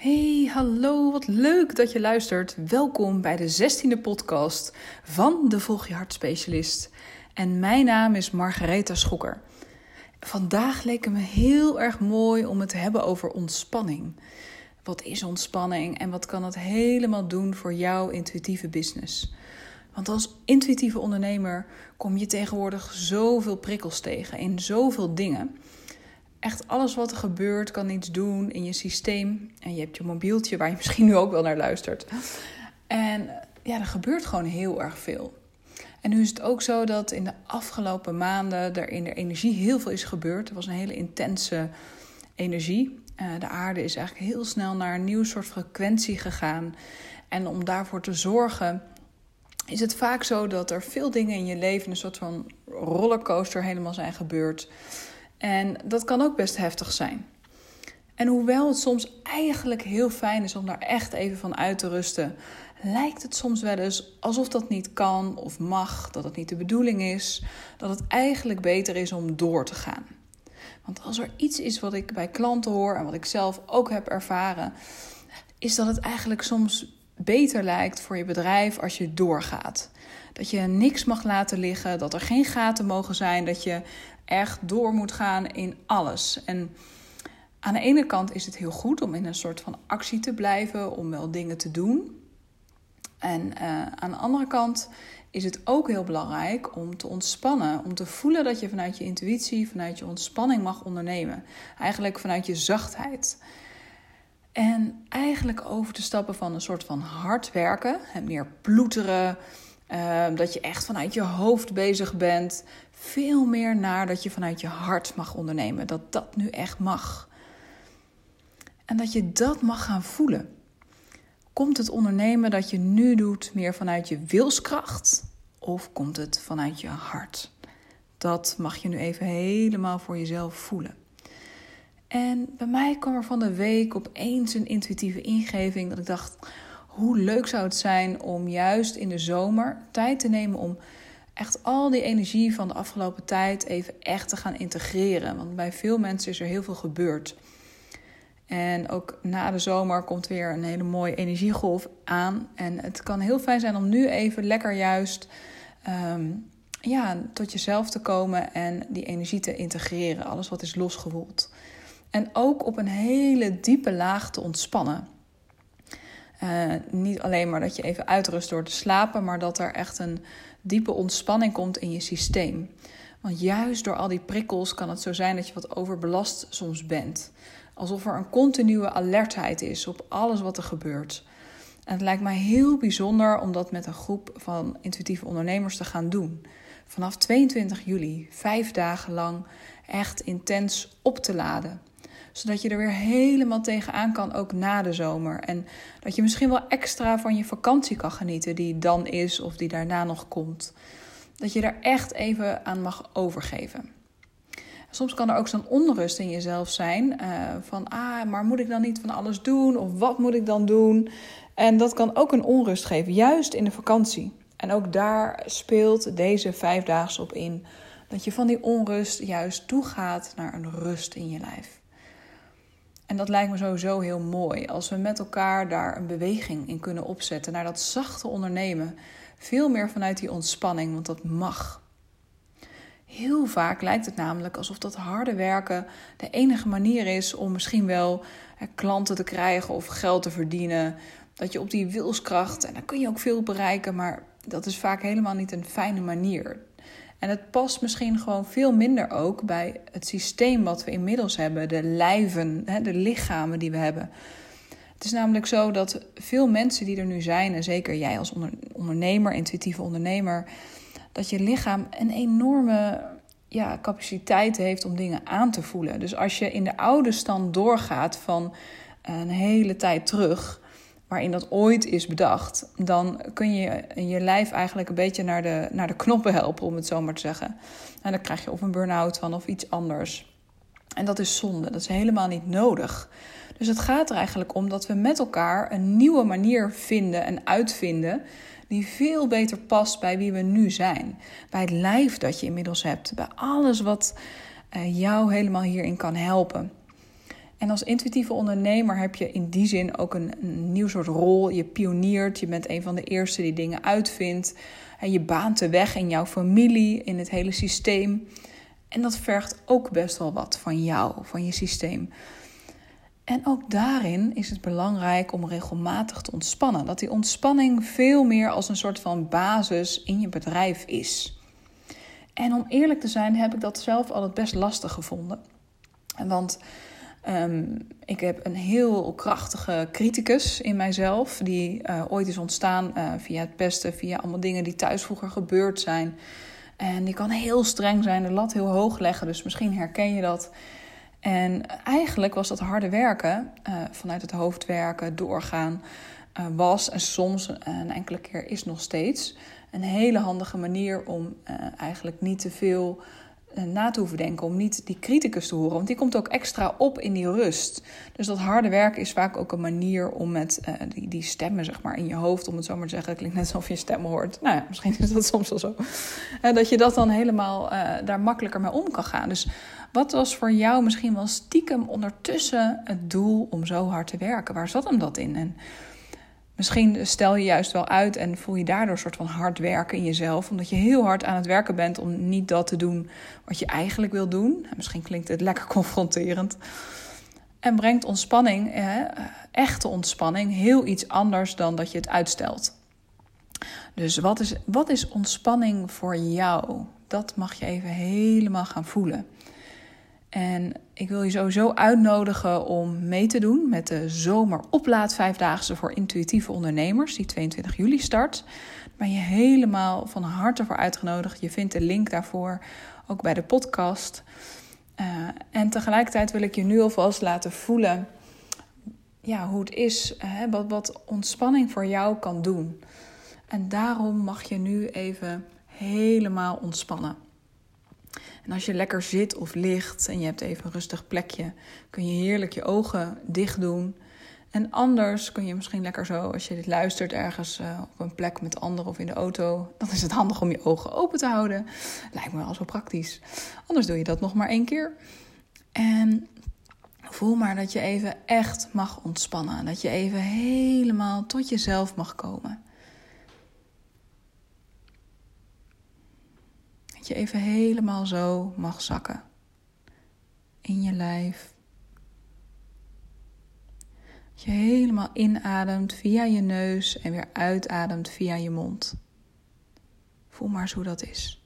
Hey, hallo, wat leuk dat je luistert. Welkom bij de 16e podcast van de Volg je Hart Specialist. En mijn naam is Margaretha Schokker. Vandaag leek het me heel erg mooi om het te hebben over ontspanning. Wat is ontspanning en wat kan het helemaal doen voor jouw intuïtieve business? Want als intuïtieve ondernemer kom je tegenwoordig zoveel prikkels tegen in zoveel dingen echt alles wat er gebeurt kan iets doen in je systeem. En je hebt je mobieltje waar je misschien nu ook wel naar luistert. En ja, er gebeurt gewoon heel erg veel. En nu is het ook zo dat in de afgelopen maanden er in de energie heel veel is gebeurd. Er was een hele intense energie. Uh, de aarde is eigenlijk heel snel naar een nieuw soort frequentie gegaan. En om daarvoor te zorgen, is het vaak zo dat er veel dingen in je leven een soort van rollercoaster helemaal zijn gebeurd. En dat kan ook best heftig zijn. En hoewel het soms eigenlijk heel fijn is om daar echt even van uit te rusten, lijkt het soms wel eens alsof dat niet kan of mag, dat het niet de bedoeling is, dat het eigenlijk beter is om door te gaan. Want als er iets is wat ik bij klanten hoor en wat ik zelf ook heb ervaren, is dat het eigenlijk soms beter lijkt voor je bedrijf als je doorgaat. Dat je niks mag laten liggen, dat er geen gaten mogen zijn, dat je echt door moet gaan in alles. En aan de ene kant is het heel goed om in een soort van actie te blijven, om wel dingen te doen. En uh, aan de andere kant is het ook heel belangrijk om te ontspannen. Om te voelen dat je vanuit je intuïtie, vanuit je ontspanning mag ondernemen. Eigenlijk vanuit je zachtheid. En eigenlijk over te stappen van een soort van hard werken, meer ploeteren, Ehm, dat je echt vanuit je hoofd bezig bent. Veel meer naar dat je vanuit je hart mag ondernemen. Dat dat nu echt mag. En dat je dat mag gaan voelen. Komt het ondernemen dat je nu doet meer vanuit je wilskracht? Of komt het vanuit je hart? Dat mag je nu even helemaal voor jezelf voelen. En bij mij kwam er van de week opeens een intuïtieve ingeving dat ik dacht hoe leuk zou het zijn om juist in de zomer tijd te nemen om echt al die energie van de afgelopen tijd even echt te gaan integreren. Want bij veel mensen is er heel veel gebeurd. En ook na de zomer komt weer een hele mooie energiegolf aan. En het kan heel fijn zijn om nu even lekker juist ehm, ja, tot jezelf te komen en die energie te integreren. Alles wat is losgewoeld. En ook op een hele diepe laag te ontspannen. Uh, niet alleen maar dat je even uitrust door te slapen, maar dat er echt een diepe ontspanning komt in je systeem. Want juist door al die prikkels kan het zo zijn dat je wat overbelast soms bent. Alsof er een continue alertheid is op alles wat er gebeurt. En het lijkt mij heel bijzonder om dat met een groep van intuïtieve ondernemers te gaan doen. Vanaf 22 juli, vijf dagen lang, echt intens op te laden zodat je er weer helemaal tegenaan kan, ook na de zomer. En dat je misschien wel extra van je vakantie kan genieten, die dan is of die daarna nog komt. Dat je daar echt even aan mag overgeven. Soms kan er ook zo'n onrust in jezelf zijn. Uh, van, ah, maar moet ik dan niet van alles doen? Of wat moet ik dan doen? En dat kan ook een onrust geven, juist in de vakantie. En ook daar speelt deze vijfdaagse op in. Dat je van die onrust juist toegaat naar een rust in je lijf. En dat lijkt me sowieso heel mooi als we met elkaar daar een beweging in kunnen opzetten naar dat zachte ondernemen. Veel meer vanuit die ontspanning, want dat mag. Heel vaak lijkt het namelijk alsof dat harde werken de enige manier is om misschien wel klanten te krijgen of geld te verdienen. Dat je op die wilskracht, en dan kun je ook veel bereiken, maar dat is vaak helemaal niet een fijne manier. En het past misschien gewoon veel minder ook bij het systeem wat we inmiddels hebben, de lijven, de lichamen die we hebben. Het is namelijk zo dat veel mensen die er nu zijn, en zeker jij als ondernemer, intuïtieve ondernemer, dat je lichaam een enorme ja, capaciteit heeft om dingen aan te voelen. Dus als je in de oude stand doorgaat van een hele tijd terug, waarin dat ooit is bedacht, dan kun je je lijf eigenlijk een beetje naar de, naar de knoppen helpen, om het zo maar te zeggen. En dan krijg je of een burn-out van of iets anders. En dat is zonde, dat is helemaal niet nodig. Dus het gaat er eigenlijk om dat we met elkaar een nieuwe manier vinden en uitvinden die veel beter past bij wie we nu zijn. Bij het lijf dat je inmiddels hebt, bij alles wat eh, jou helemaal hierin kan helpen. En als intuïtieve ondernemer heb je in die zin ook een, nieuw soort rol. Je pioniert, je bent een van de eerste die dingen uitvindt. En je baant de weg in jouw familie, in het hele systeem. En dat vergt ook best wel wat van jou, van je systeem. En ook daarin is het belangrijk om regelmatig te ontspannen. Dat die ontspanning veel meer als een soort van basis in je bedrijf is. En om eerlijk te zijn, heb ik dat zelf altijd best lastig gevonden. Want um, ik heb een heel krachtige criticus in mijzelf, die uh, ooit is ontstaan uh, via het pesten, via allemaal dingen die thuis vroeger gebeurd zijn. En die kan heel streng zijn, de lat heel hoog leggen, dus misschien herken je dat. En eigenlijk was dat harde werken, uh, vanuit het hoofd werken, doorgaan, was en soms een enkele keer is nog steeds een hele handige manier om eigenlijk niet te veel eh, na te hoeven denken, om niet die criticus te horen. Want die komt ook extra op in die rust. Dus dat harde werken is vaak ook een manier om met uh, die, die stemmen zeg maar, in je hoofd, om het zo maar te zeggen, het klinkt net alsof je stem hoort. Nou ja, misschien is dat soms wel zo. Uh, dat je dat dan helemaal daar makkelijker mee om kan gaan. Dus wat was voor jou misschien wel stiekem ondertussen het doel om zo hard te werken? Waar zat hem dat in? En Misschien stel je juist wel uit en voel je daardoor een soort van hard werken in jezelf. Omdat je heel hard aan het werken bent om niet dat te doen wat je eigenlijk wil doen. Misschien klinkt het lekker confronterend. En brengt ontspanning, echte ontspanning, heel iets anders dan dat je het uitstelt. Dus wat is, wat is ontspanning voor jou? Dat mag je even helemaal gaan voelen. En ik wil je sowieso uitnodigen om mee te doen met de zomeroplaad vijfdaagse voor intuïtieve ondernemers, die 22 juli start. Daar ben je helemaal van harte voor uitgenodigd. Je vindt de link daarvoor ook bij de podcast. Uh, en tegelijkertijd wil ik je nu alvast laten voelen ja, hoe het is, hè, wat, wat ontspanning voor jou kan doen. En daarom mag je nu even helemaal ontspannen. En als je lekker zit of ligt en je hebt even een rustig plekje, kun je heerlijk je ogen dicht doen. En anders kun je misschien lekker zo, als je dit luistert ergens uh, op een plek met anderen of in de auto, dan is het handig om je ogen open te houden. Lijkt me wel zo praktisch. Anders doe je dat nog maar één keer. En voel maar dat je even echt mag ontspannen. Dat je even helemaal tot jezelf mag komen. Dat je even helemaal zo mag zakken. In je lijf. Dat je helemaal inademt via je neus en weer uitademt via je mond. Voel maar eens hoe dat is.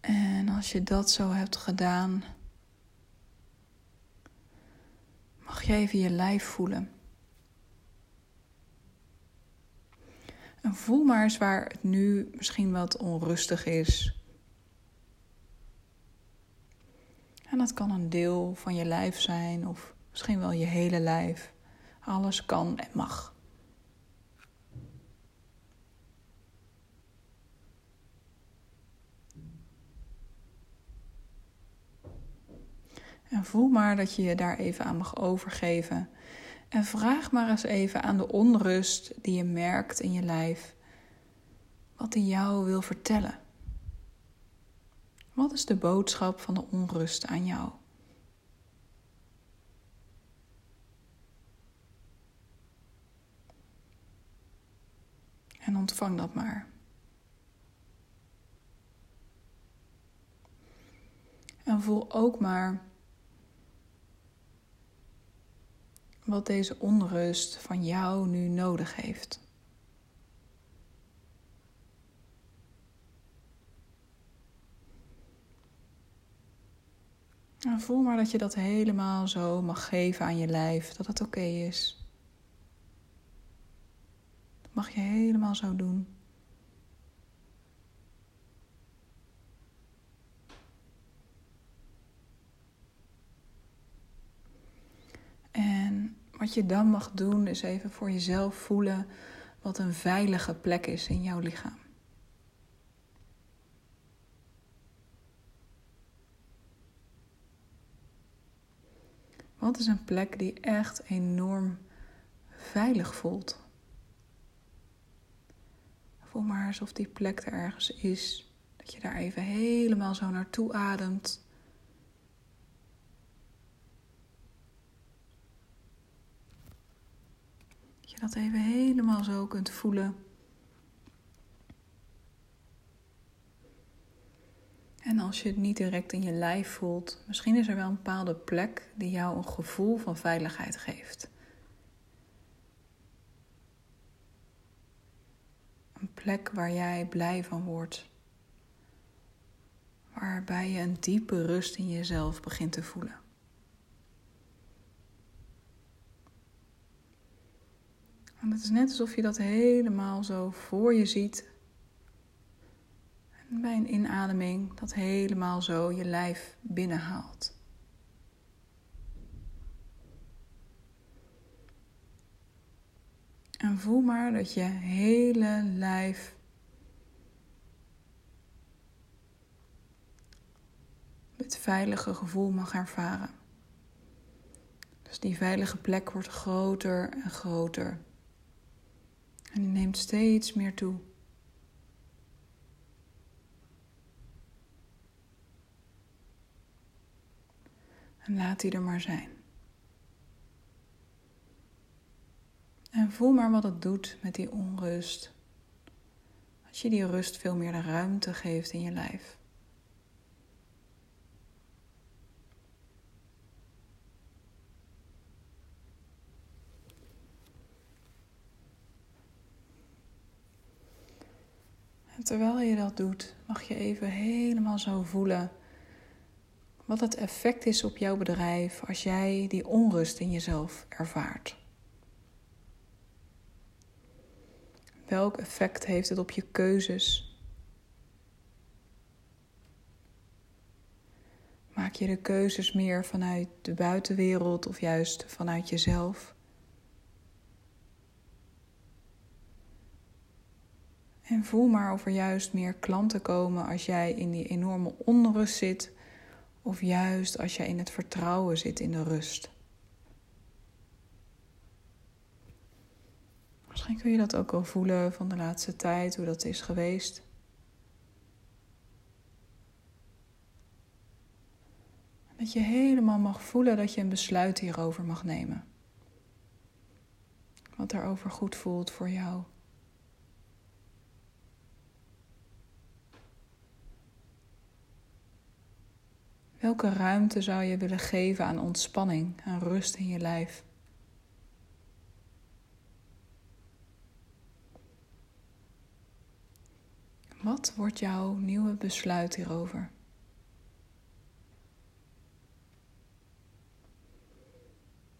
En als je dat zo hebt gedaan, mag je even je lijf voelen. En voel maar eens waar het nu misschien wat onrustig is. En dat kan een deel van je lijf zijn of misschien wel je hele lijf. Alles kan en mag. En voel maar dat je je daar even aan mag overgeven. En vraag maar eens even aan de onrust die je merkt in je lijf. Wat die jou wil vertellen. Wat is de boodschap van de onrust aan jou? En ontvang dat maar. En voel ook maar wat deze onrust van jou nu nodig heeft. En voel maar dat je dat helemaal zo mag geven aan je lijf, dat het oké is. Dat mag je helemaal zo doen. En wat je dan mag doen is even voor jezelf voelen wat een veilige plek is in jouw lichaam. Wat is een plek die echt enorm veilig voelt? Voel maar alsof die plek er ergens is. Dat je daar even helemaal zo naartoe ademt. Dat even helemaal zo kunt voelen. En als je het niet direct in je lijf voelt, misschien is er wel een bepaalde plek die jou een gevoel van veiligheid geeft. Een plek waar jij blij van wordt. Waarbij je een diepe rust in jezelf begint te voelen. En het is net alsof je dat helemaal zo voor je ziet bij een inademing dat helemaal zo je lijf binnenhaalt. En voel maar dat je hele lijf het veilige gevoel mag ervaren. Dus die veilige plek wordt groter en groter. En die neemt steeds meer toe. En laat die er maar zijn. En voel maar wat het doet met die onrust. Als je die rust veel meer de ruimte geeft in je lijf. En terwijl je dat doet, mag je even helemaal zo voelen wat het effect is op jouw bedrijf als jij die onrust in jezelf ervaart. Welk effect heeft het op je keuzes? Maak je de keuzes meer vanuit de buitenwereld of juist vanuit jezelf? En voel maar of er juist meer klanten komen als jij in die enorme onrust zit of juist als je in het vertrouwen zit in de rust. Misschien kun je dat ook wel voelen van de laatste tijd, hoe dat is geweest. Dat je helemaal mag voelen dat je een besluit hierover mag nemen. Wat daarover goed voelt voor jou. Welke ruimte zou je willen geven aan ontspanning, aan rust in je lijf? Wat wordt jouw nieuwe besluit hierover?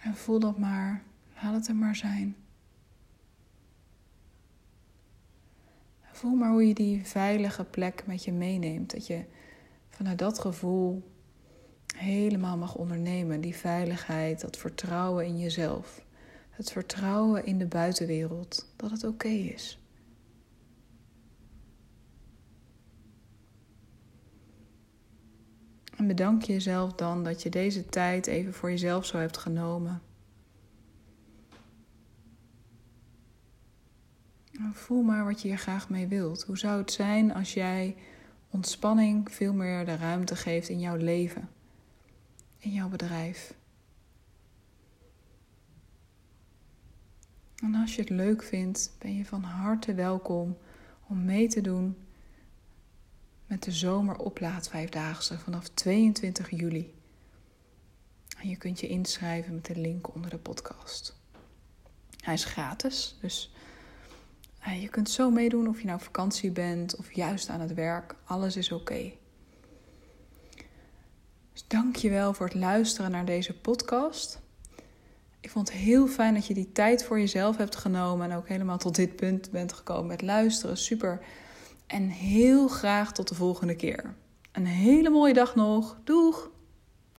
En voel dat maar, laat het er maar zijn. Voel maar hoe je die veilige plek met je meeneemt. Dat je vanuit dat gevoel helemaal mag ondernemen. Die veiligheid, dat vertrouwen in jezelf. Het vertrouwen in de buitenwereld, dat het oké is. En bedank jezelf dan dat je deze tijd even voor jezelf zo hebt genomen. Voel maar wat je hier graag mee wilt. Hoe zou het zijn als jij ontspanning veel meer de ruimte geeft in jouw leven? In jouw bedrijf. En als je het leuk vindt, ben je van harte welkom om mee te doen met de zomeroplaadvijfdaagse vanaf 22 juli. En je kunt je inschrijven met de link onder de podcast. Hij is gratis, dus eh, je kunt zo meedoen of je nou op vakantie bent of juist aan het werk. Alles is oké. Dus dank je wel voor het luisteren naar deze podcast. Ik vond het heel fijn dat je die tijd voor jezelf hebt genomen en ook helemaal tot dit punt bent gekomen met luisteren. Super. En heel graag tot de volgende keer. Een hele mooie dag nog. Doeg!